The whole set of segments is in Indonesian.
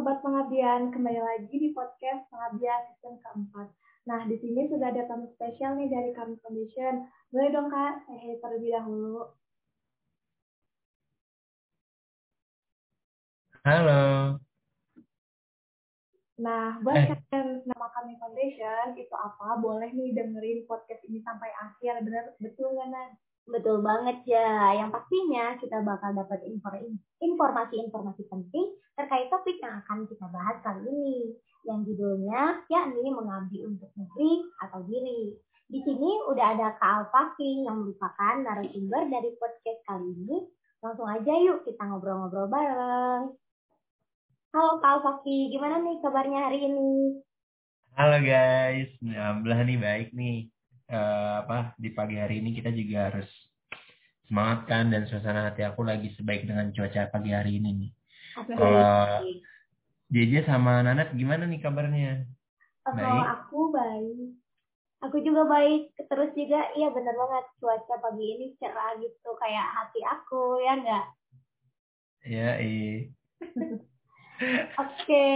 Sobat Pengabdian, kembali lagi di podcast Pengabdian season keempat. Nah, di sini sudah ada tamu spesial nih dari kami Foundation. Boleh dong Kak, saya terlebih dahulu. Halo. Nah, buat eh. kalian nama kami Foundation, itu apa? Boleh nih dengerin podcast ini sampai akhir. Bener, betul nggak, Nan? Betul banget ya. Yang pastinya kita bakal dapat informasi-informasi penting terkait topik yang akan kita bahas kali ini. Yang judulnya yakni mengabdi untuk negeri atau diri. Di sini udah ada Kak Alfaki yang merupakan narasumber dari podcast kali ini. Langsung aja yuk kita ngobrol-ngobrol bareng. Halo Kak Alfaki, gimana nih kabarnya hari ini? Halo guys, alhamdulillah nih baik nih uh, apa di pagi hari ini kita juga harus semangat kan dan suasana hati aku lagi sebaik dengan cuaca pagi hari ini nih. Kalau JJ sama Nanat gimana nih kabarnya? Oh, baik. aku baik. Aku juga baik. Terus juga iya bener banget cuaca pagi ini cerah gitu kayak hati aku ya enggak? Ya, iya. Oke.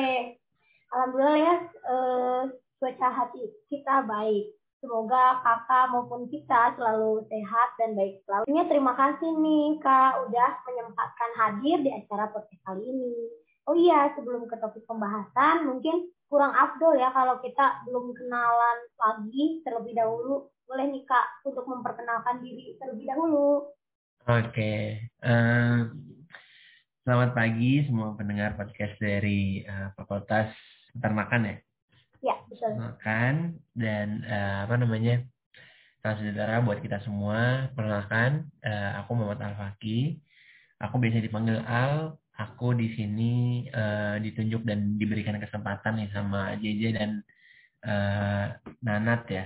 Alhamdulillah ya uh, cuaca hati kita baik. Semoga kakak maupun kita selalu sehat dan baik selalu. Terima kasih nih kak udah menyempatkan hadir di acara podcast kali ini. Oh iya, sebelum ke topik pembahasan, mungkin kurang afdol ya kalau kita belum kenalan lagi terlebih dahulu. Boleh nih kak untuk memperkenalkan diri terlebih dahulu. Oke, okay. uh, selamat pagi semua pendengar podcast dari uh, Fakultas Peternakan ya. Ya, betul. Makan dan uh, apa namanya? Salam sejahtera buat kita semua. Perkenalkan, uh, aku Muhammad Al-Faki. Aku biasa dipanggil Al. Aku di sini uh, ditunjuk dan diberikan kesempatan nih sama JJ dan uh, Nanat ya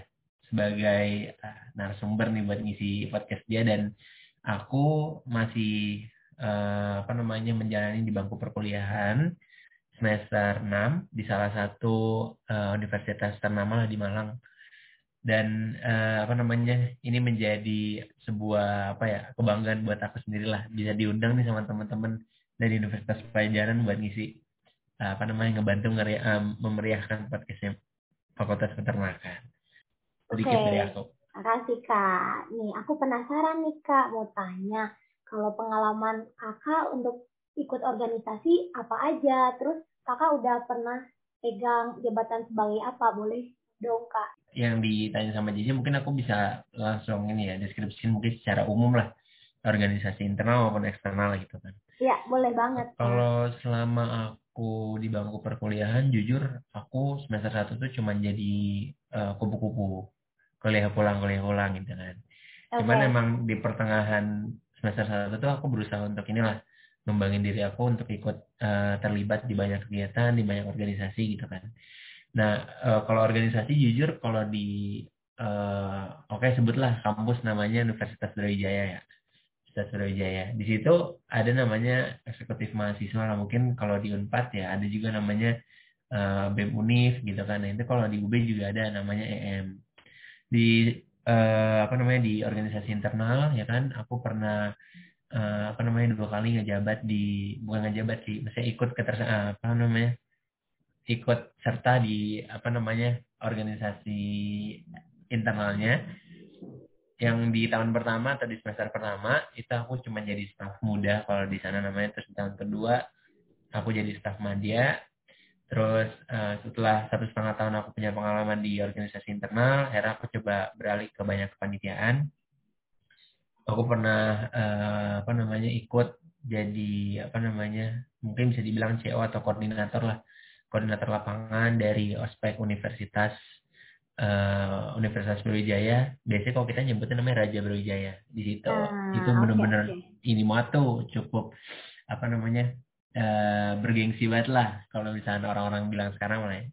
sebagai uh, narasumber nih buat ngisi podcast dia dan aku masih uh, apa namanya menjalani di bangku perkuliahan semester 6 di salah satu uh, universitas ternama lah di Malang dan uh, apa namanya ini menjadi sebuah apa ya kebanggaan buat aku sendiri lah bisa diundang nih sama teman-teman dari Universitas Pajajaran buat ngisi uh, apa namanya ngebantu ngeri uh, memeriahkan podcastnya Fakultas Peternakan sedikit okay. dari aku. Makasih kak. Nih aku penasaran nih kak mau tanya kalau pengalaman kakak untuk ikut organisasi apa aja. Terus kakak udah pernah pegang jabatan sebagai apa? Boleh dong kak. Yang ditanya sama Jiji mungkin aku bisa langsung ini ya deskripsi mungkin secara umum lah. Organisasi internal maupun eksternal gitu kan. Iya boleh banget. Kalau selama aku di bangku perkuliahan jujur aku semester satu tuh cuma jadi uh, kupu-kupu. Kuliah pulang kuliah pulang gitu kan. Okay. cuman emang di pertengahan semester satu tuh aku berusaha untuk inilah ngembangin diri aku untuk ikut uh, terlibat di banyak kegiatan di banyak organisasi gitu kan. Nah uh, kalau organisasi jujur kalau di uh, oke okay, sebutlah kampus namanya Universitas Brawijaya ya. Universitas Brawijaya. Di situ ada namanya eksekutif mahasiswa lah. Mungkin kalau di Unpad ya ada juga namanya uh, BEM Unif gitu kan. Nah, itu kalau di UB juga ada namanya EM di uh, apa namanya di organisasi internal ya kan aku pernah uh, apa namanya dua kali ngejabat di bukan ngejabat sih, maksudnya ikut ketersa uh, apa namanya ikut serta di apa namanya organisasi internalnya. Yang di tahun pertama atau di semester pertama itu aku cuma jadi staf muda kalau di sana namanya. Terus di tahun kedua aku jadi staf media. Terus uh, setelah satu setengah tahun aku punya pengalaman di organisasi internal akhirnya aku coba beralih ke banyak kepanitiaan aku pernah uh, apa namanya ikut jadi apa namanya mungkin bisa dibilang CO atau koordinator lah koordinator lapangan dari ospek Universitas uh, Universitas Brawijaya biasanya kalau kita nyebutnya namanya Raja Brawijaya di situ uh, itu benar-benar okay, okay. ini muatu cukup apa namanya uh, bergengsi banget lah kalau misalnya orang-orang bilang sekarang lah ya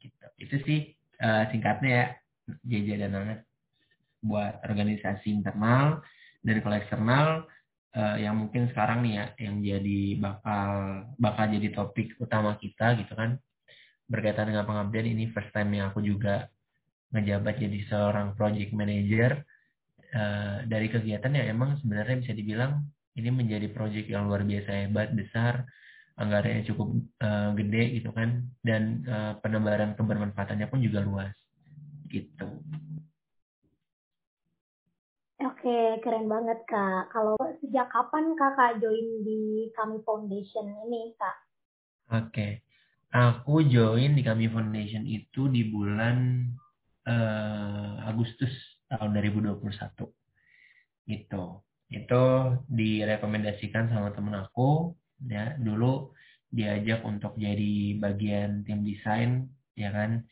gitu. itu sih uh, singkatnya ya JJ dan buat organisasi internal dari kalau uh, yang mungkin sekarang nih ya yang jadi bakal bakal jadi topik utama kita gitu kan. Berkaitan dengan pengabdian ini first time yang aku juga menjabat jadi seorang project manager. Uh, dari kegiatan yang emang sebenarnya bisa dibilang ini menjadi project yang luar biasa hebat besar anggarannya cukup uh, gede gitu kan. Dan uh, penebaran kebermanfaatannya pun juga luas gitu. Oke, keren banget Kak. Kalau sejak kapan Kakak join di Kami Foundation ini, Kak? Oke. Aku join di Kami Foundation itu di bulan uh, Agustus tahun 2021. Gitu. Itu direkomendasikan sama temen aku ya dulu diajak untuk jadi bagian tim desain ya kan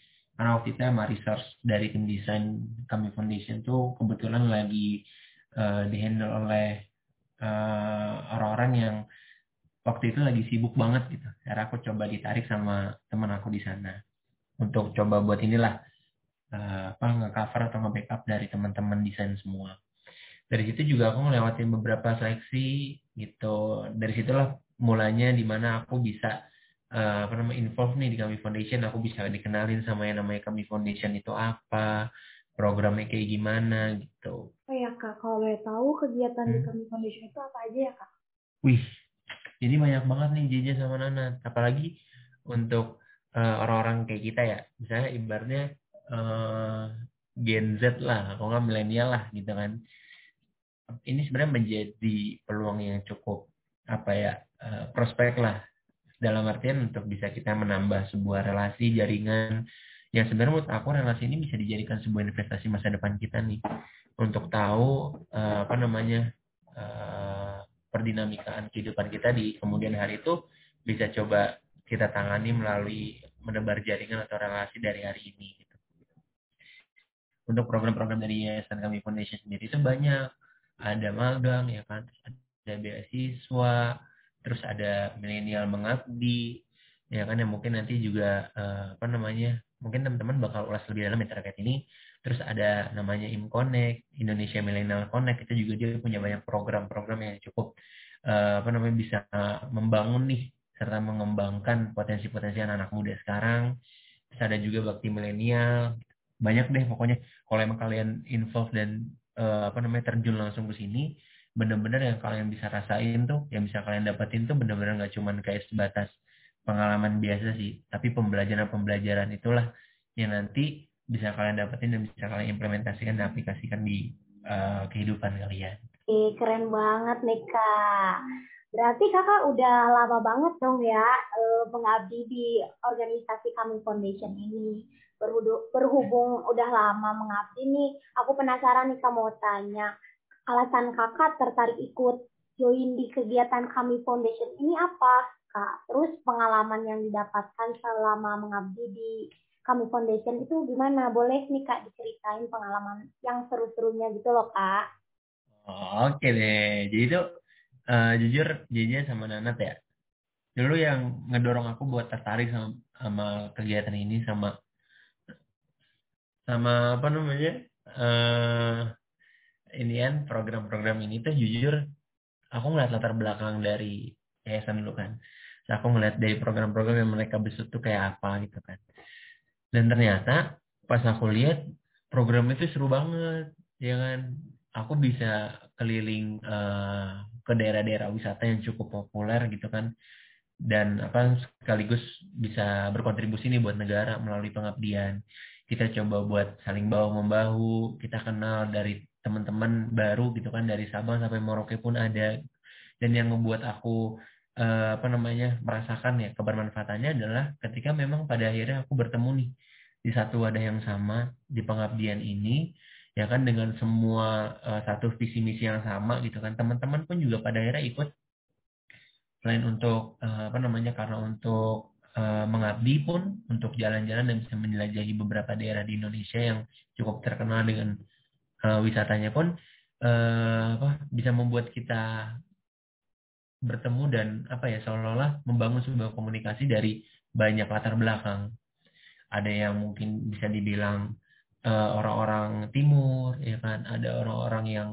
karena waktu itu emang research dari tim desain kami foundation tuh kebetulan lagi uh, dihandle oleh uh, orang-orang yang waktu itu lagi sibuk banget gitu. Karena aku coba ditarik sama teman aku di sana untuk coba buat inilah uh, apa nge-cover atau nge-backup dari teman-teman desain semua. Dari situ juga aku ngelewatin beberapa seleksi gitu. Dari situlah mulanya di mana aku bisa uh, apa namanya involve nih di kami foundation aku bisa dikenalin sama yang namanya kami foundation itu apa programnya kayak gimana gitu. Oh ya kak. Kalau boleh tahu kegiatan hmm? di kami foundation itu apa aja ya kak? Wih jadi banyak banget nih Jeja sama Nana. Apalagi untuk uh, orang-orang kayak kita ya. Misalnya ibaratnya uh, Gen Z lah kalau nggak milenial lah gitu kan. Ini sebenarnya menjadi peluang yang cukup apa ya prospek lah dalam artian untuk bisa kita menambah sebuah relasi jaringan yang sebenarnya menurut aku relasi ini bisa dijadikan sebuah investasi masa depan kita nih untuk tahu uh, apa namanya uh, perdinamikaan kehidupan kita di kemudian hari itu bisa coba kita tangani melalui menebar jaringan atau relasi dari hari ini gitu. Untuk program-program dari Yayasan Kami Foundation sendiri itu banyak. Ada magang ya kan, ada beasiswa, terus ada milenial mengabdi ya kan yang mungkin nanti juga uh, apa namanya mungkin teman-teman bakal ulas lebih dalam ya terkait ini. Terus ada namanya Imconnect Indonesia Millennial Connect itu juga dia punya banyak program-program yang cukup uh, apa namanya bisa membangun nih serta mengembangkan potensi-potensi anak-anak muda sekarang. Terus ada juga bakti milenial banyak deh pokoknya. Kalau emang kalian involve dan uh, apa namanya terjun langsung ke sini bener-bener yang kalian bisa rasain tuh, yang bisa kalian dapetin tuh bener-bener nggak cuman kayak sebatas pengalaman biasa sih, tapi pembelajaran-pembelajaran itulah yang nanti bisa kalian dapetin dan bisa kalian implementasikan dan aplikasikan di uh, kehidupan kalian. Keren banget nih kak. Berarti kakak udah lama banget dong ya uh, mengabdi di organisasi kami Foundation ini. Berhubung udah lama mengabdi nih, aku penasaran nih kamu mau tanya alasan kakak tertarik ikut join di kegiatan kami foundation ini apa kak? Terus pengalaman yang didapatkan selama mengabdi di kami foundation itu gimana? Boleh nih kak diceritain pengalaman yang seru-serunya gitu loh kak? Oh, Oke deh, jadi itu uh, jujur jujur sama Nanat ya. Dulu yang ngedorong aku buat tertarik sama, sama kegiatan ini sama sama apa namanya uh, ini kan program-program ini tuh jujur aku ngeliat latar belakang dari yayasan dulu kan. Terus aku ngeliat dari program-program yang mereka besut tuh kayak apa gitu kan. Dan ternyata pas aku lihat program itu seru banget, ya kan. Aku bisa keliling uh, ke daerah-daerah wisata yang cukup populer gitu kan. Dan apa sekaligus bisa berkontribusi nih buat negara melalui pengabdian. Kita coba buat saling bahu membahu, kita kenal dari teman-teman baru gitu kan dari Sabang sampai Merauke pun ada. Dan yang membuat aku uh, apa namanya merasakan ya kebermanfaatannya adalah ketika memang pada akhirnya aku bertemu nih di satu wadah yang sama di pengabdian ini ya kan dengan semua uh, satu visi misi yang sama gitu kan. Teman-teman pun juga pada akhirnya ikut. Selain untuk uh, apa namanya karena untuk uh, mengabdi pun untuk jalan-jalan dan bisa menjelajahi beberapa daerah di Indonesia yang cukup terkenal dengan uh, wisatanya pun uh, apa bisa membuat kita bertemu dan apa ya seolah-olah membangun sebuah komunikasi dari banyak latar belakang. Ada yang mungkin bisa dibilang uh, orang-orang timur, ya kan? Ada orang-orang yang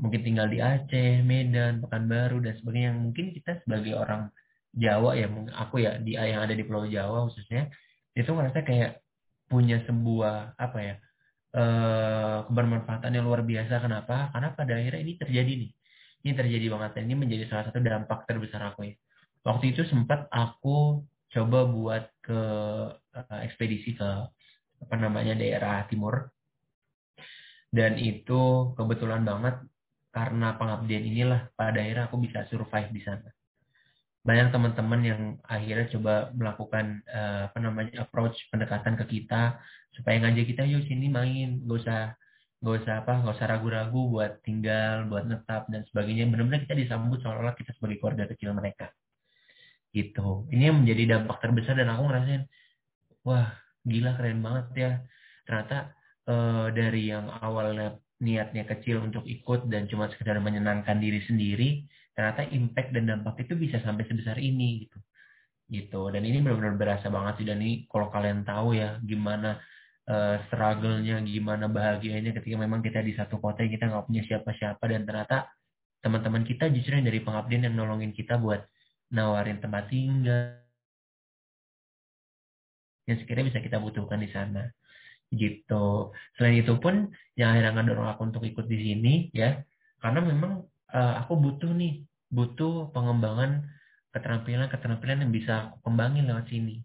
mungkin tinggal di Aceh, Medan, Pekanbaru dan sebagainya. Yang mungkin kita sebagai orang Jawa ya, aku ya di yang ada di Pulau Jawa khususnya itu ngerasa kayak punya sebuah apa ya uh, kebermanfaatan yang luar biasa. Kenapa? Karena pada akhirnya ini terjadi nih. Ini terjadi banget. Ini menjadi salah satu dampak terbesar aku ya. waktu itu sempat aku coba buat ke uh, ekspedisi ke apa namanya daerah timur dan itu kebetulan banget karena pengabdian inilah pada akhirnya aku bisa survive di sana banyak teman-teman yang akhirnya coba melakukan uh, apa namanya approach pendekatan ke kita supaya ngajak kita yuk sini main gak usah gak usah apa gak usah ragu-ragu buat tinggal buat netap dan sebagainya. Benar-benar kita disambut seolah-olah kita sebagai keluarga kecil mereka. Gitu. Ini yang menjadi dampak terbesar dan aku ngerasain wah gila keren banget ya. Ternyata uh, dari yang awalnya niatnya kecil untuk ikut dan cuma sekedar menyenangkan diri sendiri ternyata impact dan dampak itu bisa sampai sebesar ini gitu. Gitu. Dan ini benar-benar berasa banget sih. Dan ini kalau kalian tahu ya gimana uh, struggle-nya gimana bahagianya ketika memang kita di satu kota kita nggak punya siapa-siapa. Dan ternyata teman-teman kita justru yang dari pengabdian yang nolongin kita buat nawarin tempat tinggal. Yang sekiranya bisa kita butuhkan di sana. Gitu. Selain itu pun yang akhirnya ngedorong aku untuk ikut di sini ya karena memang uh, aku butuh nih, butuh pengembangan keterampilan-keterampilan yang bisa aku kembangin lewat sini.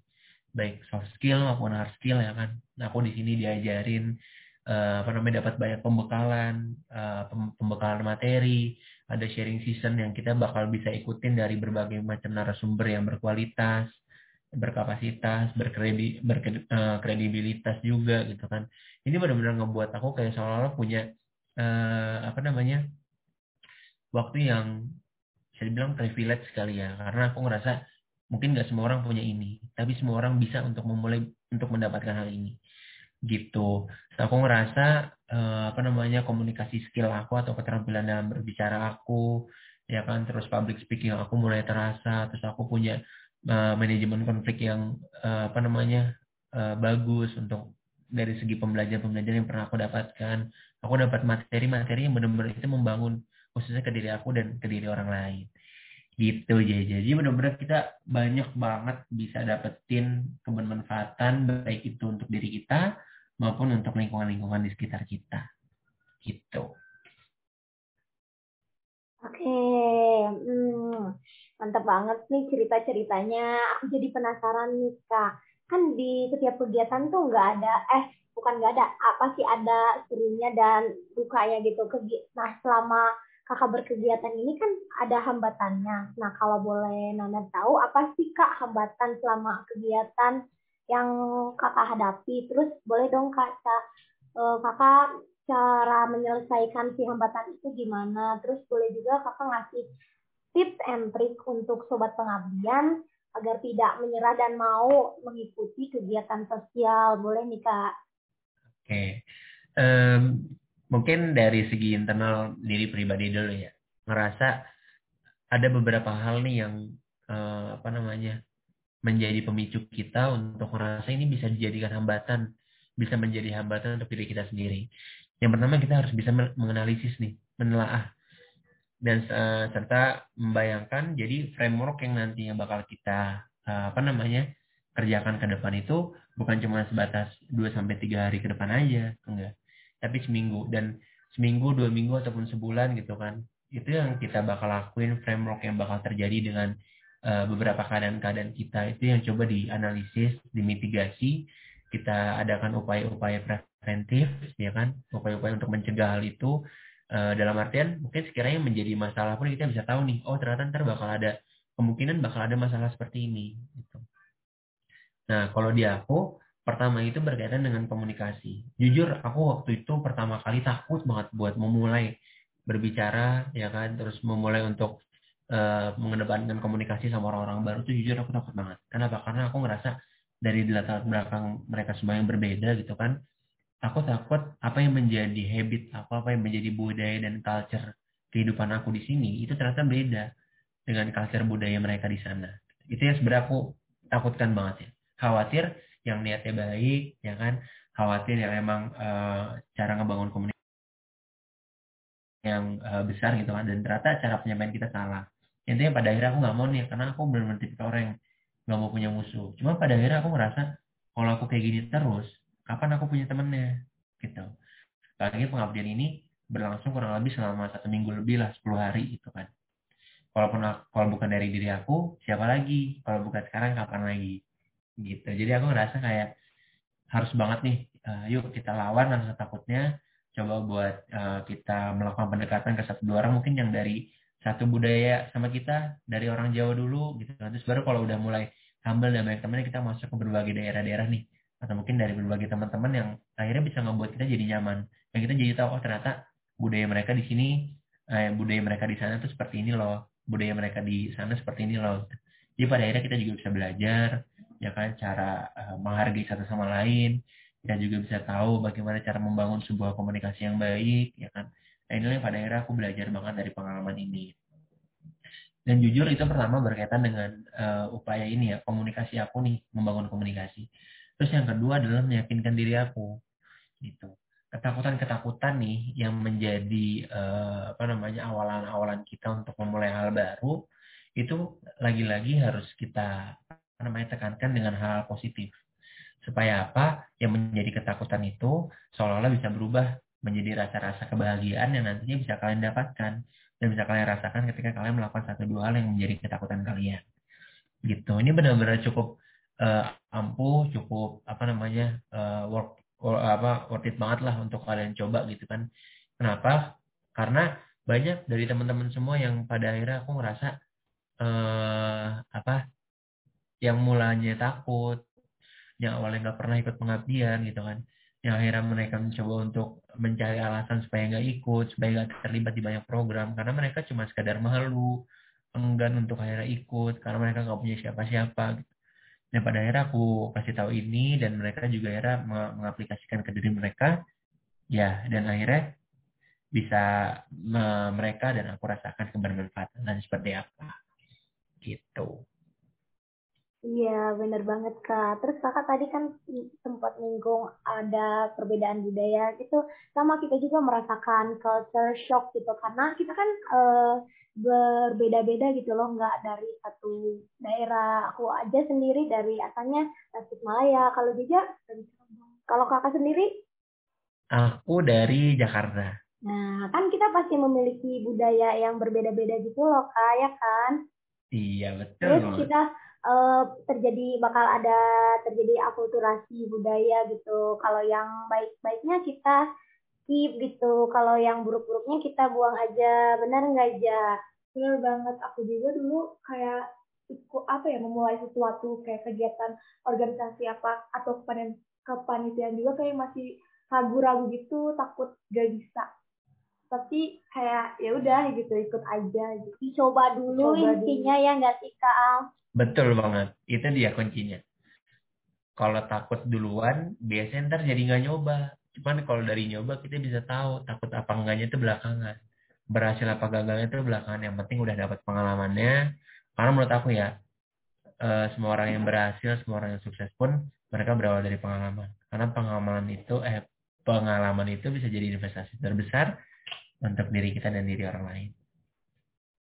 Baik soft skill maupun hard skill ya kan. Nah, aku di sini diajarin uh, apa namanya dapat banyak pembekalan, uh, pembekalan materi, ada sharing season yang kita bakal bisa ikutin dari berbagai macam narasumber yang berkualitas, berkapasitas, berkredibilitas juga gitu kan. Ini benar-benar ngebuat aku kayak seolah-olah punya uh, apa namanya waktu yang bisa dibilang privilege sekali ya. Karena aku ngerasa mungkin nggak semua orang punya ini tapi semua orang bisa untuk memulai untuk mendapatkan hal ini. Gitu. So, aku ngerasa uh, apa namanya komunikasi skill aku atau keterampilan dalam berbicara aku ya kan terus public speaking aku mulai terasa terus aku punya uh, manajemen konflik yang uh, apa namanya uh, bagus untuk dari segi pembelajaran-pembelajaran yang pernah aku dapatkan. Aku dapat materi-materi yang benar-benar itu membangun khususnya ke diri aku dan ke diri orang lain. Gitu jadi jadi benar-benar kita banyak banget bisa dapetin kebermanfaatan baik itu untuk diri kita maupun untuk lingkungan-lingkungan di sekitar kita. Gitu. Oke hmm, mantap banget nih cerita-ceritanya. Aku jadi penasaran nih kak. Kan di setiap kegiatan tuh nggak ada eh bukan nggak ada apa sih ada serunya dan dukanya gitu. Nah selama kakak berkegiatan ini kan ada hambatannya. Nah, kalau boleh Nana tahu apa sih kak hambatan selama kegiatan yang kakak hadapi? Terus boleh dong kak, uh, kakak cara menyelesaikan si hambatan itu gimana? Terus boleh juga kakak ngasih tips and trick untuk sobat pengabdian agar tidak menyerah dan mau mengikuti kegiatan sosial. Boleh nih kak? Oke. Okay. Um, mungkin dari segi internal diri pribadi dulu ya. Ngerasa ada beberapa hal nih yang uh, apa namanya menjadi pemicu kita untuk merasa ini bisa dijadikan hambatan bisa menjadi hambatan untuk diri kita sendiri. Yang pertama kita harus bisa menganalisis nih menelaah. Dan uh, serta membayangkan jadi framework yang nantinya bakal kita uh, apa namanya kerjakan ke depan itu bukan cuma sebatas 2 sampai tiga hari ke depan aja enggak tapi seminggu dan seminggu dua minggu ataupun sebulan gitu kan. Itu yang kita bakal lakuin framework yang bakal terjadi dengan uh, beberapa keadaan-keadaan kita. Itu yang coba dianalisis dimitigasi. Kita adakan upaya-upaya preventif ya kan. Upaya-upaya untuk mencegah hal itu. Uh, dalam artian mungkin sekiranya menjadi masalah pun kita bisa tahu nih oh ternyata ntar bakal ada kemungkinan bakal ada masalah seperti ini gitu. nah kalau di aku Pertama itu berkaitan dengan komunikasi. Jujur aku waktu itu pertama kali takut banget buat memulai berbicara ya kan terus memulai untuk uh, mengedepankan komunikasi sama orang-orang baru tuh jujur aku takut banget. Kenapa? Karena aku ngerasa dari latar belakang mereka semua yang berbeda gitu kan. Aku takut apa yang menjadi habit aku, apa yang menjadi budaya dan culture kehidupan aku di sini itu ternyata beda dengan culture budaya mereka di sana. Itu yang sebenarnya aku takutkan banget ya. Khawatir yang niatnya baik, ya kan, khawatir yang emang uh, cara ngebangun komunikasi yang uh, besar gitu kan, dan ternyata cara penyampaian kita salah. Intinya pada akhirnya aku nggak mau nih, karena aku benar-benar tipe orang yang nggak mau punya musuh. Cuma pada akhirnya aku ngerasa kalau aku kayak gini terus, kapan aku punya temennya, gitu. Apalagi pengabdian ini berlangsung kurang lebih selama satu minggu lebih lah, 10 hari gitu kan. Walaupun kalau bukan dari diri aku, siapa lagi? Kalau bukan sekarang, kapan lagi? Gitu. Jadi aku ngerasa kayak harus banget nih, uh, yuk kita lawan rasa takutnya, coba buat uh, kita melakukan pendekatan ke satu dua orang mungkin yang dari satu budaya sama kita, dari orang Jawa dulu gitu. Terus baru kalau udah mulai humble dan banyak temannya kita masuk ke berbagai daerah-daerah nih atau mungkin dari berbagai teman-teman yang akhirnya bisa membuat kita jadi nyaman yang kita jadi tahu oh ternyata budaya mereka di sini eh, budaya mereka di sana tuh seperti ini loh budaya mereka di sana seperti ini loh jadi pada akhirnya kita juga bisa belajar ya kan cara uh, menghargai satu sama lain kita juga bisa tahu bagaimana cara membangun sebuah komunikasi yang baik ya kan nah inilah yang pada akhirnya aku belajar banget dari pengalaman ini dan jujur itu pertama berkaitan dengan uh, upaya ini ya komunikasi aku nih membangun komunikasi Terus yang kedua adalah meyakinkan diri aku. Gitu. Ketakutan-ketakutan nih yang menjadi uh, apa namanya awalan-awalan kita untuk memulai hal baru itu lagi-lagi harus kita namanya tekankan dengan hal positif. Supaya apa? Yang menjadi ketakutan itu seolah-olah bisa berubah menjadi rasa-rasa kebahagiaan yang nantinya bisa kalian dapatkan dan bisa kalian rasakan ketika kalian melakukan satu dua hal yang menjadi ketakutan kalian. Gitu. Ini benar-benar cukup uh, ampuh cukup apa namanya uh, work or, apa worth it banget lah untuk kalian coba gitu kan kenapa karena banyak dari teman-teman semua yang pada akhirnya aku ngerasa uh, apa yang mulanya takut yang awalnya nggak pernah ikut pengabdian gitu kan yang akhirnya mereka mencoba untuk mencari alasan supaya nggak ikut supaya nggak terlibat di banyak program karena mereka cuma sekadar malu enggan untuk akhirnya ikut karena mereka nggak punya siapa-siapa gitu. Dan pada akhirnya aku kasih tahu ini dan mereka juga akhirnya mengaplikasikan ke diri mereka. Ya, dan akhirnya bisa me mereka dan aku rasakan kebermanfaatan dan seperti apa. Gitu. Iya, benar banget Kak. Terus Kakak tadi kan sempat nyinggung ada perbedaan budaya gitu. Sama kita juga merasakan culture shock gitu. Karena kita kan uh, berbeda-beda gitu loh, nggak dari satu daerah. Aku aja sendiri dari asalnya Tasikmalaya. Kalau juga kalau kakak sendiri? Aku dari Jakarta. Nah, kan kita pasti memiliki budaya yang berbeda-beda gitu loh, Kak, ya kan? Iya, betul. Terus kita uh, terjadi bakal ada terjadi akulturasi budaya gitu. Kalau yang baik-baiknya kita keep gitu. Kalau yang buruk-buruknya kita buang aja. Benar nggak aja? Benar banget. Aku juga dulu kayak ikut apa ya memulai sesuatu kayak kegiatan organisasi apa atau kepanitiaan juga kayak masih ragu-ragu gitu takut gak bisa tapi kayak ya udah gitu ikut aja gitu coba dulu Coba intinya dulu. ya nggak sih kak betul banget itu dia kuncinya kalau takut duluan biasanya ntar jadi nggak nyoba Cuman kalau dari nyoba kita bisa tahu takut apa enggaknya itu belakangan. Berhasil apa gagalnya itu belakangan. Yang penting udah dapat pengalamannya. Karena menurut aku ya, eh, semua orang yang berhasil, semua orang yang sukses pun mereka berawal dari pengalaman. Karena pengalaman itu, eh pengalaman itu bisa jadi investasi terbesar untuk diri kita dan diri orang lain.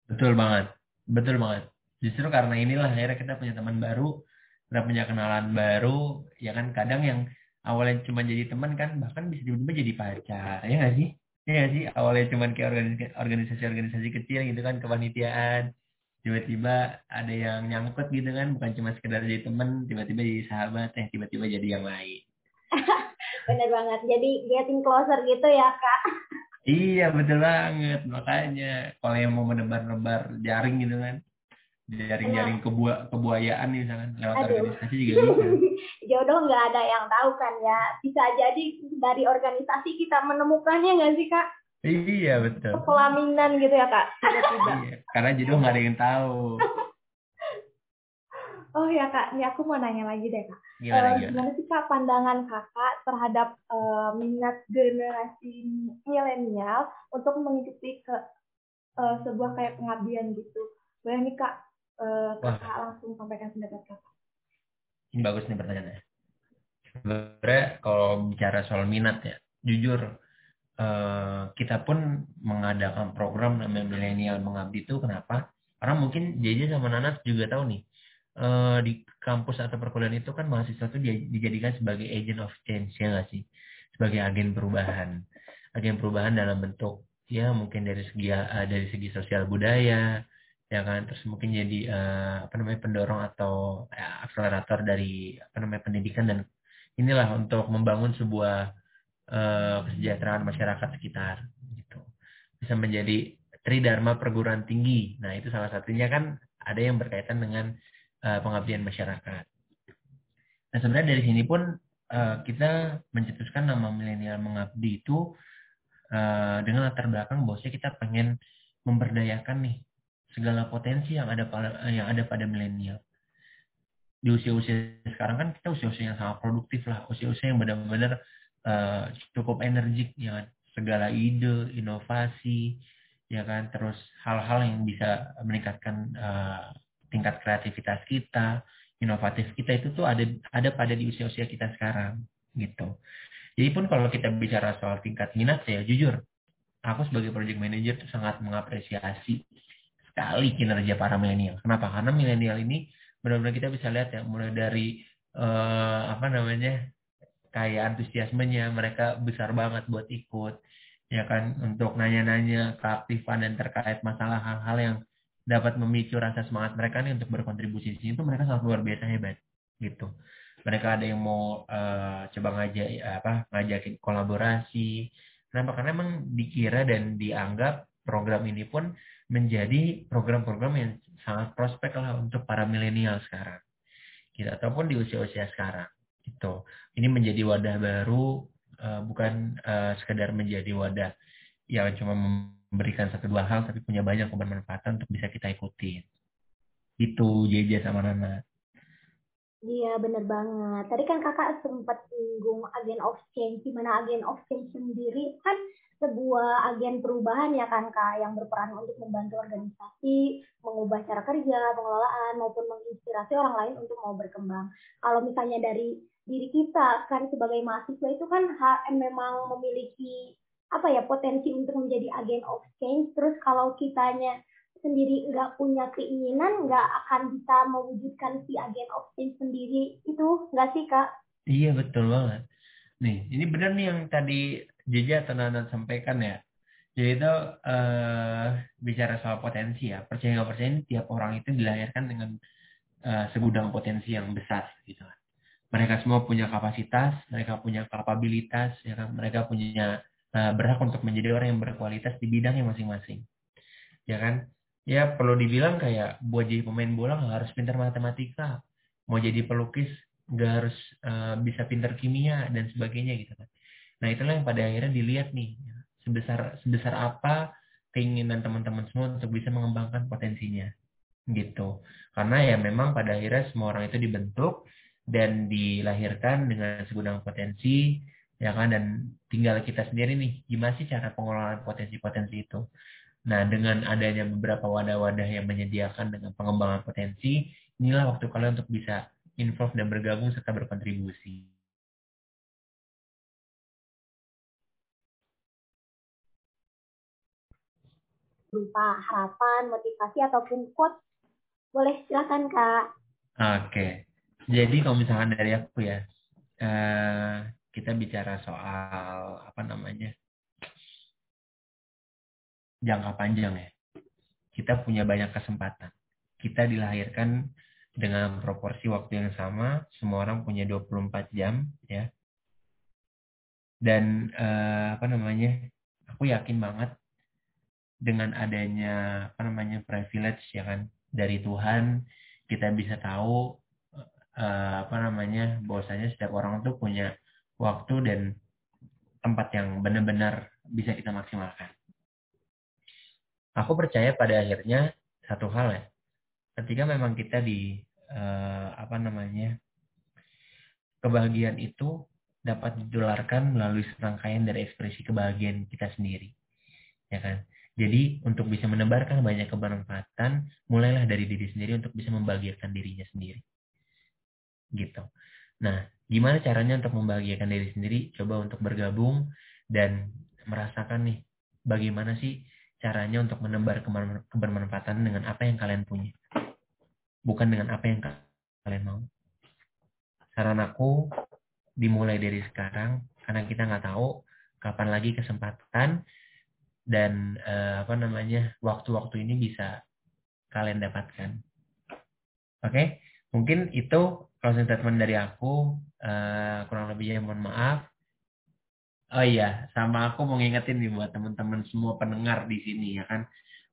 Betul banget, betul banget. Justru karena inilah akhirnya kita punya teman baru, kita punya kenalan baru, ya kan? Kadang yang awalnya cuma jadi teman kan bahkan bisa tiba-tiba jadi pacar. Ya nggak sih? Ya sih? Awalnya cuma kayak organisasi-organisasi kecil gitu kan kepanitiaan. Tiba-tiba ada yang nyangkut gitu kan bukan cuma sekedar jadi teman tiba-tiba jadi sahabat eh tiba-tiba jadi yang lain. Bener banget. Jadi getting closer gitu ya kak iya betul banget makanya kalau yang mau menebar-nebar jaring gitu kan jaring-jaring kebua kebuayaan nih misalkan lewat Aduh. organisasi juga bisa. Jodoh nggak ada yang tahu kan ya. Bisa jadi dari organisasi kita menemukannya nggak sih kak? Iya betul. Pelaminan gitu ya kak. Tiba-tiba. Iya, karena jodoh nggak ada yang tahu. oh ya kak, ini aku mau nanya lagi deh kak. Gimana, uh, gimana? gimana sih kak pandangan kakak terhadap uh, minat generasi milenial untuk mengikuti ke uh, sebuah kayak pengabdian gitu? Boleh nih kak uh, kakak langsung sampaikan pendapat kakak. Ini bagus nih pertanyaannya. Sebenarnya kalau bicara soal minat ya, jujur uh, kita pun mengadakan program namanya milenial mengabdi itu kenapa? Karena mungkin JJ sama Nanas juga tahu nih, uh, di kampus atau perkuliahan itu kan mahasiswa itu dijadikan sebagai agent of change ya nggak sih? Sebagai agen perubahan, agen perubahan dalam bentuk ya mungkin dari segi uh, dari segi sosial budaya, ya kan? Terus mungkin jadi uh, apa namanya pendorong atau ya, akselerator dari apa namanya pendidikan dan inilah untuk membangun sebuah uh, kesejahteraan masyarakat sekitar gitu. Bisa menjadi tridharma perguruan tinggi. Nah itu salah satunya kan ada yang berkaitan dengan uh, pengabdian masyarakat. Nah sebenarnya dari sini pun uh, kita mencetuskan nama milenial mengabdi itu uh, dengan latar belakang bahwasanya kita pengen memberdayakan nih segala potensi yang ada pada yang ada pada milenial. Di usia-usia sekarang kan kita usia-usia yang sangat produktif lah. Usia-usia yang benar-benar uh, cukup energik ya kan? Segala ide inovasi ya kan? Terus hal-hal yang bisa meningkatkan tingkat kreativitas kita inovatif kita itu tuh ada ada pada di usia-usia kita sekarang gitu jadi pun kalau kita bicara soal tingkat minat ya jujur aku sebagai project manager tuh sangat mengapresiasi sekali kinerja para milenial. Kenapa? Karena milenial ini benar-benar kita bisa lihat ya mulai dari uh, apa namanya kayak antusiasmenya mereka besar banget buat ikut ya kan untuk nanya-nanya keaktifan dan terkait masalah hal-hal yang dapat memicu rasa semangat mereka nih untuk berkontribusi di sini itu mereka sangat luar biasa hebat gitu mereka ada yang mau uh, coba ngajak apa ngajakin kolaborasi kenapa karena emang dikira dan dianggap program ini pun menjadi program-program yang sangat prospek lah untuk para milenial sekarang. Gitu, ataupun di usia-usia sekarang. Gitu. Ini menjadi wadah baru, uh, bukan uh, sekedar menjadi wadah yang cuma memberikan satu dua hal, tapi punya banyak kebermanfaatan untuk bisa kita ikuti. Itu JJ sama Nana. Iya, bener banget. Tadi kan kakak sempat singgung agen of change. Gimana agen of change sendiri kan sebuah agen perubahan ya kan kak yang berperan untuk membantu organisasi mengubah cara kerja pengelolaan maupun menginspirasi orang lain untuk mau berkembang kalau misalnya dari diri kita kan sebagai mahasiswa itu kan memang memiliki apa ya potensi untuk menjadi agen of change terus kalau kitanya sendiri nggak punya keinginan nggak akan bisa mewujudkan si agen of change sendiri itu nggak sih kak iya betul banget nih ini benar nih yang tadi Jeja atau sampaikan ya. Jadi itu uh, bicara soal potensi ya. Percaya nggak percaya tiap orang itu dilahirkan dengan uh, segudang potensi yang besar gitu kan. Mereka semua punya kapasitas, mereka punya kapabilitas, ya kan. Mereka punya uh, berhak untuk menjadi orang yang berkualitas di bidangnya masing-masing. Ya kan? Ya perlu dibilang kayak buat jadi pemain bola nggak harus pintar matematika, mau jadi pelukis nggak harus uh, bisa pintar kimia dan sebagainya gitu kan. Nah itulah yang pada akhirnya dilihat nih sebesar sebesar apa keinginan teman-teman semua untuk bisa mengembangkan potensinya gitu. Karena ya memang pada akhirnya semua orang itu dibentuk dan dilahirkan dengan segudang potensi ya kan dan tinggal kita sendiri nih gimana sih cara pengelolaan potensi-potensi itu. Nah, dengan adanya beberapa wadah-wadah yang menyediakan dengan pengembangan potensi, inilah waktu kalian untuk bisa involve dan bergabung serta berkontribusi. berupa harapan, motivasi ataupun quote. Boleh silakan Kak. Oke. Jadi kalau misalkan dari aku ya, uh, kita bicara soal apa namanya jangka panjang ya. Kita punya banyak kesempatan. Kita dilahirkan dengan proporsi waktu yang sama, semua orang punya 24 jam ya. Dan uh, apa namanya? Aku yakin banget dengan adanya apa namanya privilege ya kan dari Tuhan kita bisa tahu uh, apa namanya bahwasanya setiap orang tuh punya waktu dan tempat yang benar-benar bisa kita maksimalkan. Aku percaya pada akhirnya satu hal ya, ketika memang kita di uh, apa namanya kebahagiaan itu dapat ditularkan melalui serangkaian dari ekspresi kebahagiaan kita sendiri, ya kan? Jadi untuk bisa menebarkan banyak kebermanfaatan, mulailah dari diri sendiri untuk bisa membahagiakan dirinya sendiri. Gitu. Nah, gimana caranya untuk membahagiakan diri sendiri? Coba untuk bergabung dan merasakan nih bagaimana sih caranya untuk menebar kebermanfaatan dengan apa yang kalian punya. Bukan dengan apa yang kalian mau. Saran aku dimulai dari sekarang karena kita nggak tahu kapan lagi kesempatan dan uh, apa namanya waktu-waktu ini bisa kalian dapatkan. Oke, okay? mungkin itu closing statement dari aku. Uh, kurang lebihnya mohon maaf. Oh iya, sama aku mau ngingetin nih buat teman-teman semua pendengar di sini ya kan.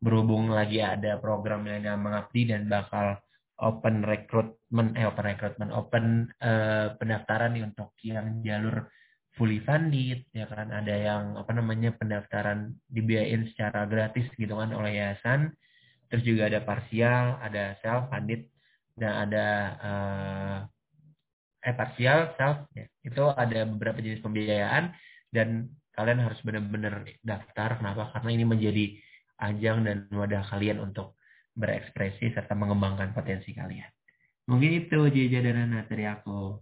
Berhubung lagi ada program yang mengabdi dan bakal open recruitment, eh open recruitment, open uh, pendaftaran nih untuk yang jalur fully funded ya kan ada yang apa namanya pendaftaran dibiayain secara gratis gitu kan oleh yayasan terus juga ada parsial ada self funded dan ada uh, eh parsial self ya. itu ada beberapa jenis pembiayaan dan kalian harus benar-benar daftar. Kenapa? Karena ini menjadi ajang dan wadah kalian untuk berekspresi serta mengembangkan potensi kalian. Mungkin itu Jeja dan dari aku.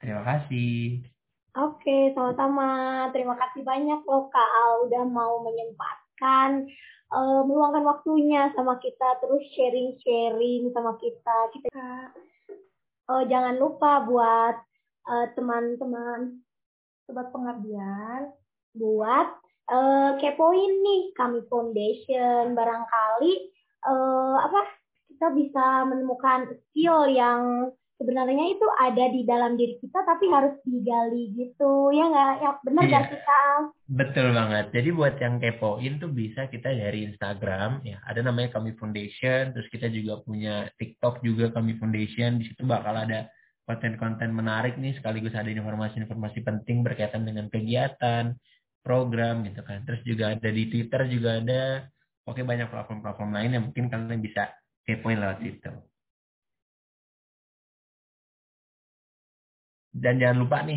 Terima kasih. Oke, sama-sama. Terima kasih banyak loh Kak udah mau menyempatkan uh, meluangkan waktunya sama kita terus sharing-sharing sama kita. Kita uh, jangan lupa buat uh, teman-teman sobat pengabdian buat uh, kepoin nih kami foundation barangkali uh, apa kita bisa menemukan skill yang sebenarnya itu ada di dalam diri kita tapi harus digali gitu. Ya nggak? Ya benar iya. gak kita betul banget. Jadi buat yang kepoin tuh bisa kita dari Instagram ya. Ada namanya kami foundation terus kita juga punya TikTok juga kami foundation. Di situ bakal ada konten-konten menarik nih sekaligus ada informasi-informasi penting berkaitan dengan kegiatan program gitu kan. Terus juga ada di Twitter juga ada. Oke banyak platform-platform lain yang mungkin kalian bisa kepoin lewat situ Dan jangan lupa nih